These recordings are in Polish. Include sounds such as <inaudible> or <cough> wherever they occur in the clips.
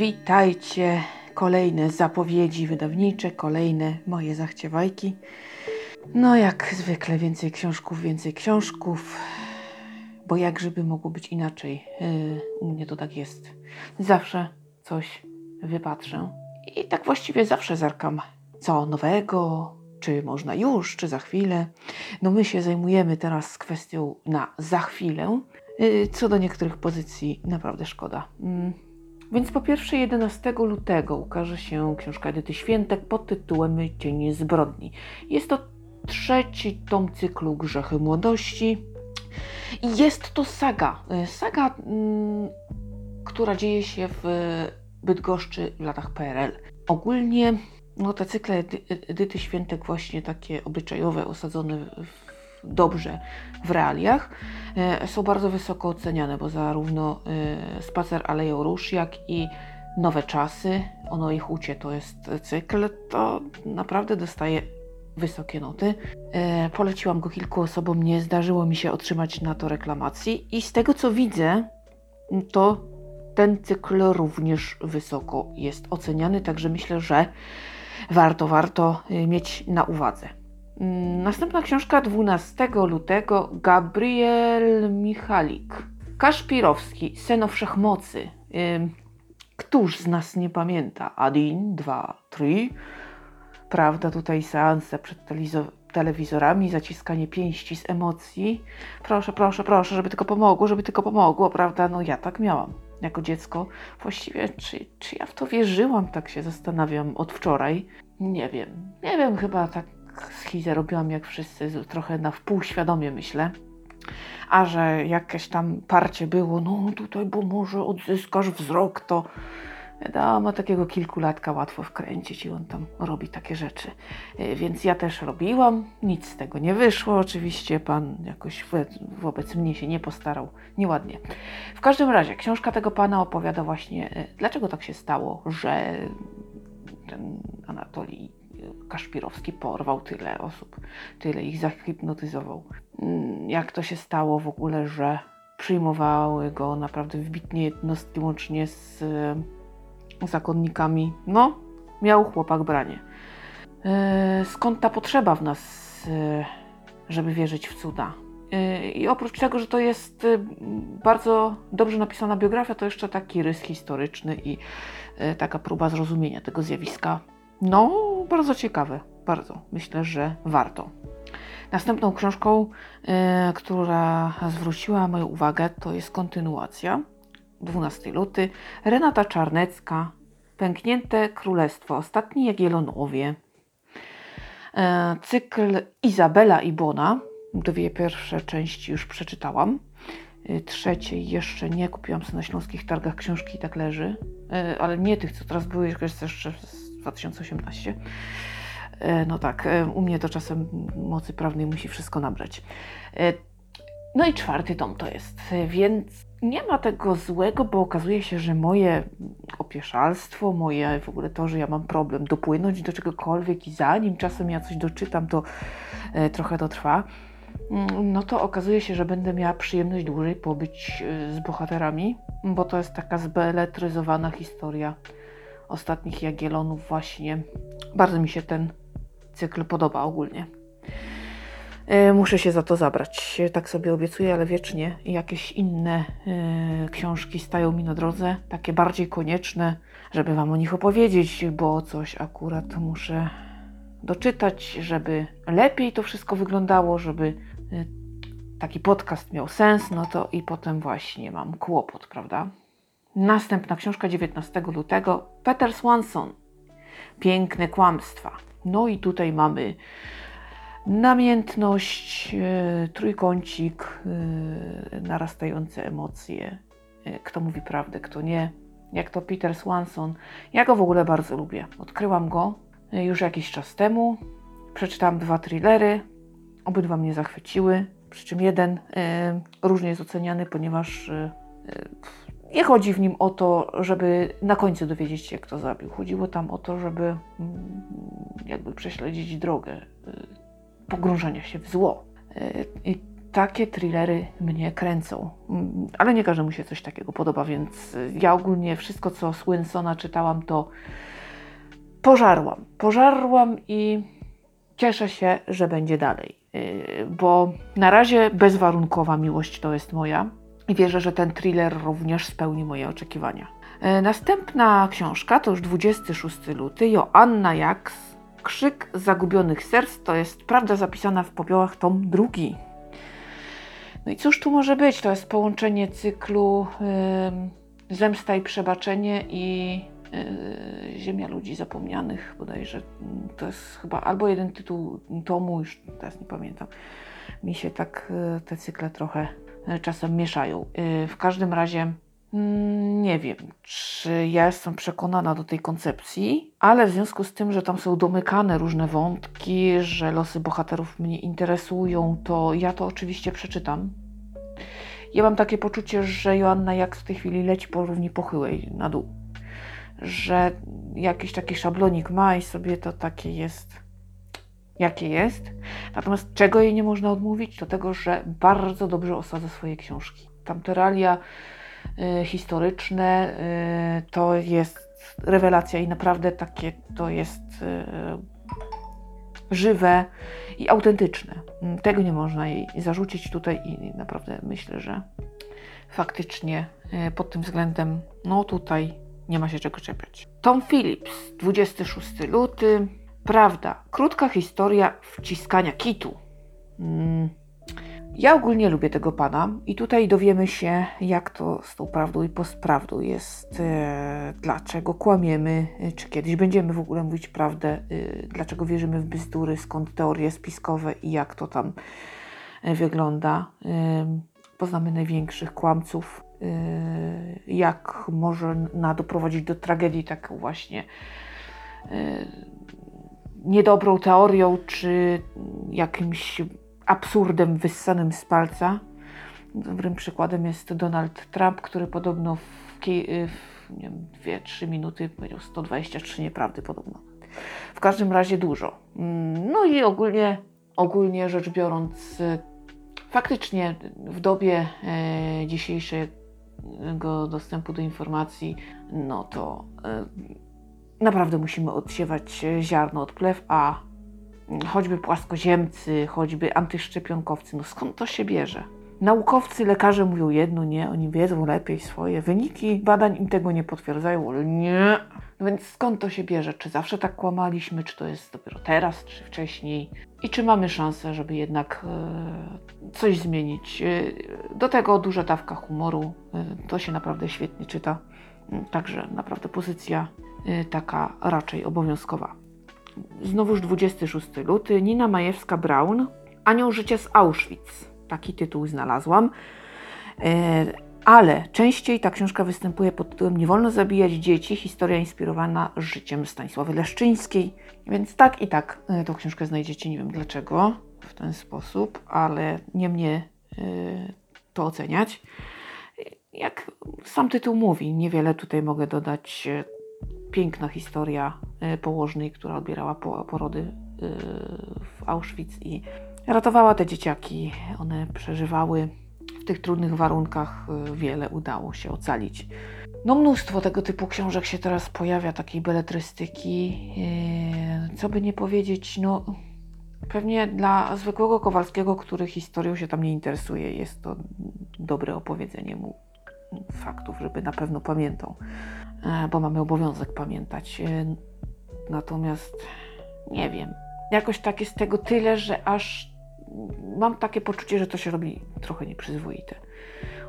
Witajcie. Kolejne zapowiedzi wydawnicze, kolejne moje zachciewajki. No jak zwykle więcej książków, więcej książków. Bo jak mogło być inaczej? Yy, u mnie to tak jest. Zawsze coś wypatrzę. I tak właściwie zawsze zerkam. Co nowego? Czy można już, czy za chwilę? No my się zajmujemy teraz kwestią na za chwilę. Yy, co do niektórych pozycji naprawdę szkoda. Więc po pierwsze 11 lutego ukaże się książka Edyty Świętek pod tytułem Cienie zbrodni. Jest to trzeci tom cyklu Grzechy Młodości. Jest to saga. Saga, mm, która dzieje się w Bydgoszczy w latach PRL. Ogólnie no, te cykle Edy Edyty Świętek właśnie takie obyczajowe, osadzone w dobrze w realiach, e, są bardzo wysoko oceniane, bo zarówno e, Spacer Aleją Róż, jak i Nowe Czasy, Ono i Hucie to jest cykl, to naprawdę dostaje wysokie noty. E, poleciłam go kilku osobom, nie zdarzyło mi się otrzymać na to reklamacji. I z tego co widzę, to ten cykl również wysoko jest oceniany, także myślę, że warto, warto mieć na uwadze. Mm, następna książka 12 lutego Gabriel Michalik. Kaszpirowski, Seno Wszechmocy. Któż z nas nie pamięta? Adin, 2, 3. Prawda, tutaj seanse przed telewizorami, zaciskanie pięści z emocji. Proszę, proszę, proszę, żeby tylko pomogło, żeby tylko pomogło, prawda? No ja tak miałam jako dziecko. Właściwie, czy, czy ja w to wierzyłam, tak się zastanawiam od wczoraj. Nie wiem. Nie wiem, chyba tak schizę robiłam jak wszyscy, trochę na wpół świadomie myślę. A że jakieś tam parcie było, no tutaj, bo może odzyskasz wzrok, to wiadomo, takiego kilkulatka łatwo wkręcić i on tam robi takie rzeczy. E, więc ja też robiłam, nic z tego nie wyszło. Oczywiście pan jakoś wobec mnie się nie postarał, nieładnie. W każdym razie, książka tego pana opowiada właśnie, e, dlaczego tak się stało, że ten Anatolii Kaszpirowski porwał tyle osób, tyle ich zahipnotyzował. Mm, jak to się stało w ogóle, że przyjmowały go naprawdę wybitnie jednostki łącznie z e, zakonnikami? No, miał chłopak branie. E, skąd ta potrzeba w nas, e, żeby wierzyć w cuda? I oprócz tego, że to jest bardzo dobrze napisana biografia, to jeszcze taki rys historyczny i taka próba zrozumienia tego zjawiska no, bardzo ciekawe, bardzo. Myślę, że warto. Następną książką, y, która zwróciła moją uwagę, to jest kontynuacja. 12 luty. Renata Czarnecka. Pęknięte Królestwo. Ostatni Jagielonowie. Y, cykl Izabela i Bona. Dwie pierwsze części już przeczytałam. Y, trzeciej jeszcze nie kupiłam sobie na śląskich targach książki tak leży. Ale nie tych, co teraz były jeszcze 2018. E, no tak, e, u mnie to czasem mocy prawnej musi wszystko nabrać. E, no i czwarty tom to jest, więc nie ma tego złego, bo okazuje się, że moje opieszalstwo, moje w ogóle to, że ja mam problem dopłynąć do czegokolwiek i zanim czasem ja coś doczytam, to trochę to trwa. Mm, no to okazuje się, że będę miała przyjemność dłużej pobyć z bohaterami, bo to jest taka zbeletryzowana historia ostatnich Jagiellonów właśnie. Bardzo mi się ten cykl podoba ogólnie. E, muszę się za to zabrać, tak sobie obiecuję, ale wiecznie jakieś inne y, książki stają mi na drodze, takie bardziej konieczne, żeby Wam o nich opowiedzieć, bo coś akurat muszę doczytać, żeby lepiej to wszystko wyglądało, żeby y, taki podcast miał sens, no to i potem właśnie mam kłopot, prawda? Następna książka 19 lutego Peter Swanson. Piękne kłamstwa. No i tutaj mamy namiętność, e, trójkącik, e, narastające emocje. E, kto mówi prawdę, kto nie. Jak to Peter Swanson. Ja go w ogóle bardzo lubię. Odkryłam go już jakiś czas temu. Przeczytałam dwa thrillery. Obydwa mnie zachwyciły. Przy czym jeden różnie jest oceniany, ponieważ nie chodzi w nim o to, żeby na końcu dowiedzieć się, kto zabił. Chodziło tam o to, żeby mm, jakby prześledzić drogę y, pogrążania się w zło. Y, I takie thrillery mnie kręcą. Mm, Ale nie każdemu się coś takiego podoba, więc y, ja ogólnie wszystko, co z Winsona czytałam, to pożarłam. Pożarłam i cieszę się, że będzie dalej. Yy, Bo na razie bezwarunkowa miłość to jest moja i wierzę, że ten thriller również spełni moje oczekiwania. Yy, Następna książka to już 26 luty, Joanna Jaks, Krzyk Zagubionych Serc, to jest prawda zapisana w popiołach tom drugi. No i cóż tu może być? To jest połączenie cyklu ym, Zemsta i Przebaczenie i yy, Ziemia Ludzi Zapomnianych bodajże. To jest chyba albo jeden tytuł tomu, już teraz nie pamiętam. Mi się tak yy, te cykle trochę yy, czasem mieszają. Yy, w każdym razie mm, nie wiem, czy ja jestem przekonana do tej koncepcji, ale w związku z tym, że tam są domykane różne wątki, że losy bohaterów mnie interesują, to ja to oczywiście przeczytam. Ja mam takie poczucie, że Joanna jak w tej chwili leci po równi pochyłej na dół. Że jakiś taki szablonik ma i sobie to takie jest, jakie jest. Natomiast czego jej nie można odmówić, to tego, że bardzo dobrze osadza swoje książki. Tamte realia y, historyczne y, to jest rewelacja i naprawdę takie to jest y, żywe i autentyczne. Mm, Tego nie można jej zarzucić tutaj i naprawdę myślę, że faktycznie e, pod tym względem, no tutaj nie ma się czego czepiać. Tom Phillips, 26 luty. Prawda, krótka historia wciskania kitu. Mm. Ja ogólnie lubię tego pana i tutaj dowiemy się, jak to z tą prawdą i postprawdą jest, e, dlaczego kłamiemy, e, czy kiedyś będziemy w ogóle mówić prawdę, e, dlaczego wierzymy w bzdury, skąd teorie spiskowe i jak to tam e, wygląda. E, poznamy największych kłamców, e, jak może na doprowadzić do tragedii taką właśnie niedobrą teorią, czy jakimś absurdem wyssanym z palca. Dobrym przykładem jest Donald Trump, który podobno w, w nie wiem, 2-3 minuty powiedział 123 nieprawdy podobno. W każdym razie dużo. Mm, No i ogólnie, ogólnie rzecz biorąc, faktycznie w dobie e, dzisiejszego dostępu do informacji, no to e, naprawdę musimy odsiewać e, ziarno od plew, a choćby płaskoziemcy, choćby antyszczepionkowcy, no skąd to się bierze? Naukowcy, lekarze mówią jedno, nie, oni wiedzą lepiej swoje. Wyniki badań im tego nie potwierdzają, ale nie. No więc skąd to się bierze? Czy zawsze tak kłamaliśmy, czy to jest dopiero teraz, czy wcześniej? I czy mamy szansę, żeby jednak e, coś zmienić? E, do tego duża dawka humoru, e, to się naprawdę świetnie czyta. E, Także naprawdę pozycja taka raczej obowiązkowa. Znowuż 26 luty. Nina Majewska-Braun. Anioł życia z Auschwitz. Taki tytuł znalazłam. E, ale częściej ta książka występuje pod tytułem Nie wolno zabijać dzieci. Historia inspirowana życiem Stanisławy Leszczyńskiej. Więc tak i tak e, tą książkę znajdziecie. Nie wiem dlaczego w ten sposób, ale nie mnie to oceniać. Jak sam tytuł mówi, niewiele tutaj mogę dodać. Piękna historia e, położnej, która odbierała po- porody e, w Auschwitz i ratowała te dzieciaki. One przeżywały w tych trudnych warunkach. e, Wiele udało się ocalić. No mnóstwo tego typu książek się teraz pojawia, takiej beletrystyki. Co by nie powiedzieć, no pewnie dla zwykłego Kowalskiego, który historią się tam nie interesuje, jest to dobre opowiedzenie mu faktów, żeby na pewno pamiętał, e, bo mamy obowiązek pamiętać. E, Natomiast nie wiem, jakoś tak jest tego tyle, że aż mam takie poczucie, że to się robi trochę nieprzyzwoite.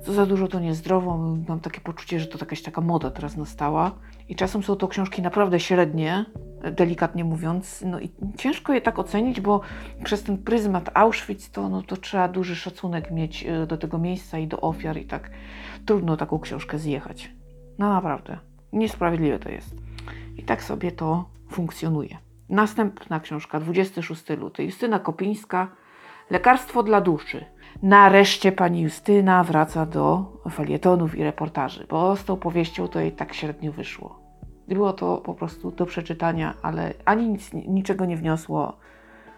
Co za dużo to niezdrowo, mam takie poczucie, że to jakaś taka moda teraz nastała. I czasem są to książki naprawdę średnie, delikatnie mówiąc, no i ciężko je tak ocenić, bo przez ten pryzmat Auschwitz to, no, to trzeba duży szacunek mieć e, do tego miejsca i do ofiar i tak trudno taką książkę zjechać. No naprawdę, niesprawiedliwe to jest. I tak sobie to funkcjonuje. Następna książka, 26 luty, Justyna Kopińska, Lekarstwo dla duszy. Nareszcie pani Justyna wraca do felietonów i reportaży, bo z tą powieścią to jej tak średnio wyszło. Było to po prostu do przeczytania, ale ani nic, niczego nie wniosło,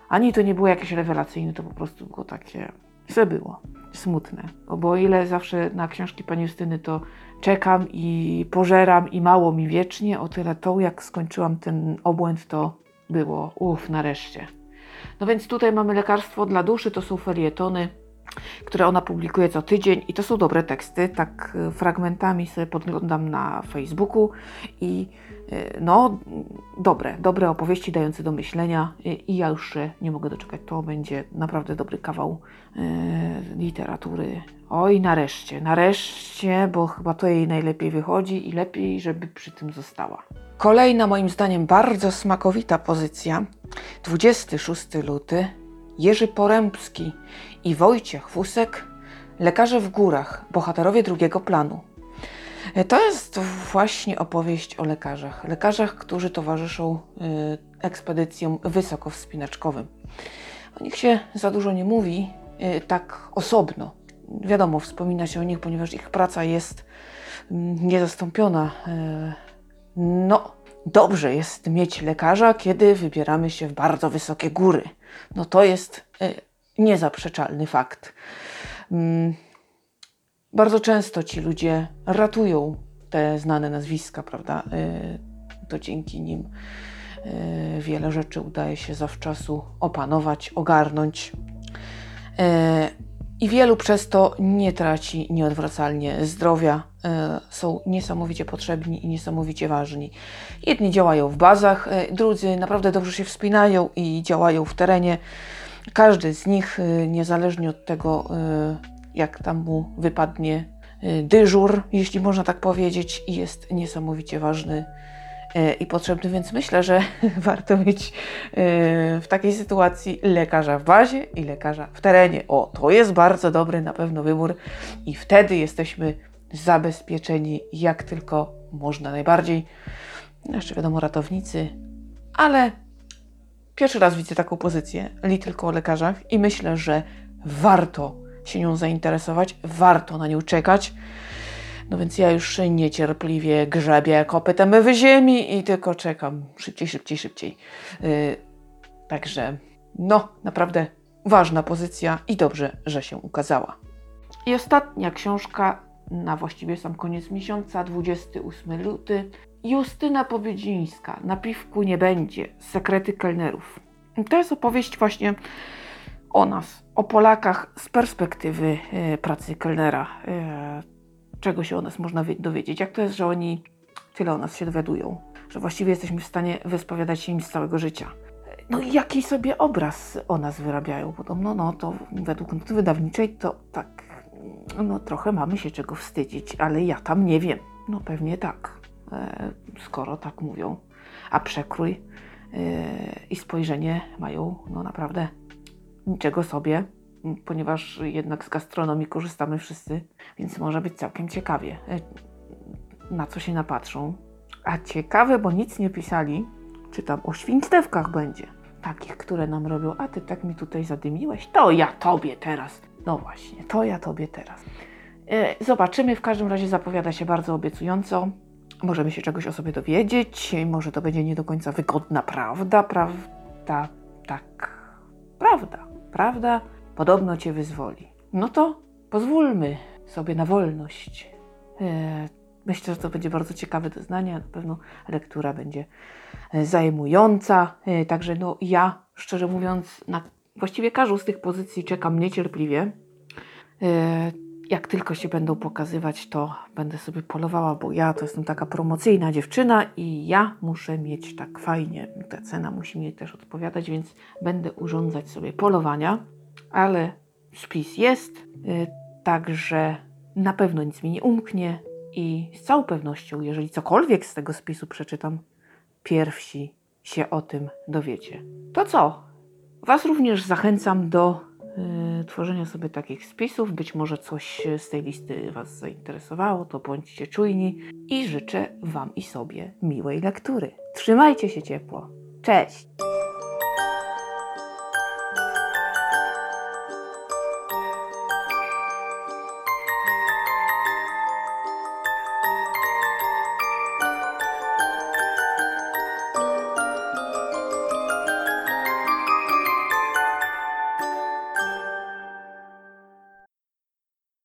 ani to nie było jakieś rewelacyjne, to po prostu było takie Se było. Smutne. Bo, bo ile zawsze na książki pani Justyny to czekam i pożeram i mało mi wiecznie, o tyle to jak skończyłam ten obłęd, to było uff, nareszcie. No więc tutaj mamy lekarstwo dla duszy, to są felietony, które ona publikuje co tydzień i to są dobre teksty, tak y, fragmentami sobie podglądam na Facebooku i y, no dobre, dobre opowieści dające do myślenia i, i ja już się nie mogę doczekać, to będzie naprawdę dobry kawał y, literatury. Oj, nareszcie, nareszcie, bo chyba to jej najlepiej wychodzi i lepiej, żeby przy tym została. Kolejna moim zdaniem bardzo smakowita pozycja. 26 luty. Jerzy Porębski i Wojciech Fusek, lekarze w górach, bohaterowie drugiego planu. E, To jest właśnie opowieść o lekarzach. Lekarzach, którzy towarzyszą y, ekspedycjom wysokowspinaczkowym. O nich się za dużo nie mówi, y, tak osobno. Wiadomo, wspomina się o nich, ponieważ ich praca jest mm, niezastąpiona. No, dobrze jest mieć lekarza, kiedy wybieramy się w bardzo wysokie góry. No to jest niezaprzeczalny fakt. Mm, Bardzo często ci ludzie ratują te znane nazwiska, prawda? Y, To dzięki nim y, wiele rzeczy udaje się zawczasu opanować, ogarnąć. Y, I wielu przez to nie traci nieodwracalnie zdrowia. Są niesamowicie potrzebni i niesamowicie ważni. Jedni działają w bazach, drudzy naprawdę dobrze się wspinają i działają w terenie. Każdy z nich, y, niezależnie od tego, y, jak tam mu wypadnie y, dyżur, jeśli można tak powiedzieć, jest niesamowicie ważny i potrzebny, więc myślę, że <laughs> warto mieć w takiej sytuacji lekarza w bazie i lekarza w terenie. O, to jest bardzo dobry na pewno wybór i wtedy jesteśmy zabezpieczeni jak tylko można najbardziej. Jeszcze wiadomo, ratownicy, ale Pierwszy raz widzę taką pozycję, li tylko o lekarzach i myślę, że warto się nią zainteresować, warto na nią czekać. No więc ja już niecierpliwie grzebię kopytem w ziemi i tylko czekam szybciej, szybciej, szybciej. Yy, także no, naprawdę ważna pozycja i dobrze, że się ukazała. I ostatnia książka na właściwie sam koniec miesiąca, 28 luty. Justyna Pobiedzińska, na piwku nie będzie, sekrety kelnerów. To jest opowieść właśnie o nas, o Polakach z perspektywy e, pracy kelnera. E, czego się o nas można wie- dowiedzieć? Jak to jest, że oni tyle o nas się dowiadują? Że właściwie jesteśmy w stanie wyspowiadać się im z całego życia. No i jaki sobie obraz o nas wyrabiają? Podobno, no to według noty wydawniczej to tak, no trochę mamy się czego wstydzić, ale ja tam nie wiem. No pewnie tak, skoro tak mówią. A przekrój e, i spojrzenie mają, no naprawdę niczego sobie, ponieważ jednak z gastronomii korzystamy wszyscy, więc może być całkiem ciekawie, e, na co się napatrzą. A ciekawe, bo nic nie pisali, czy tam o świństewkach będzie. Takich, które nam robią, a ty tak mi tutaj zadymiłeś, to ja tobie teraz. No właśnie, to ja tobie teraz. E, Zobaczymy, w każdym razie zapowiada się bardzo obiecująco. Możemy się czegoś o sobie dowiedzieć, może to będzie nie do końca wygodna prawda, prawda, tak, prawda, prawda, podobno cię wyzwoli. No to pozwólmy sobie na wolność. E, Myślę, że to będzie bardzo ciekawe doznanie, na pewno lektura będzie e, zajmująca. E, Także no ja, szczerze mówiąc, na właściwie każdą z tych pozycji czekam niecierpliwie. Jak tylko się będą pokazywać, to będę sobie polowała, bo ja to jestem taka promocyjna dziewczyna i ja muszę mieć tak fajnie. Ta cena musi mi też odpowiadać, więc będę urządzać sobie polowania, ale spis jest, y, także na pewno nic mi nie umknie i z całą pewnością, jeżeli cokolwiek z tego spisu przeczytam, pierwsi się o tym dowiecie. To co? Was również zachęcam do tworzenia sobie takich spisów. Być może coś z tej listy Was zainteresowało, to bądźcie czujni i życzę Wam i sobie miłej lektury. Trzymajcie się ciepło. Cześć!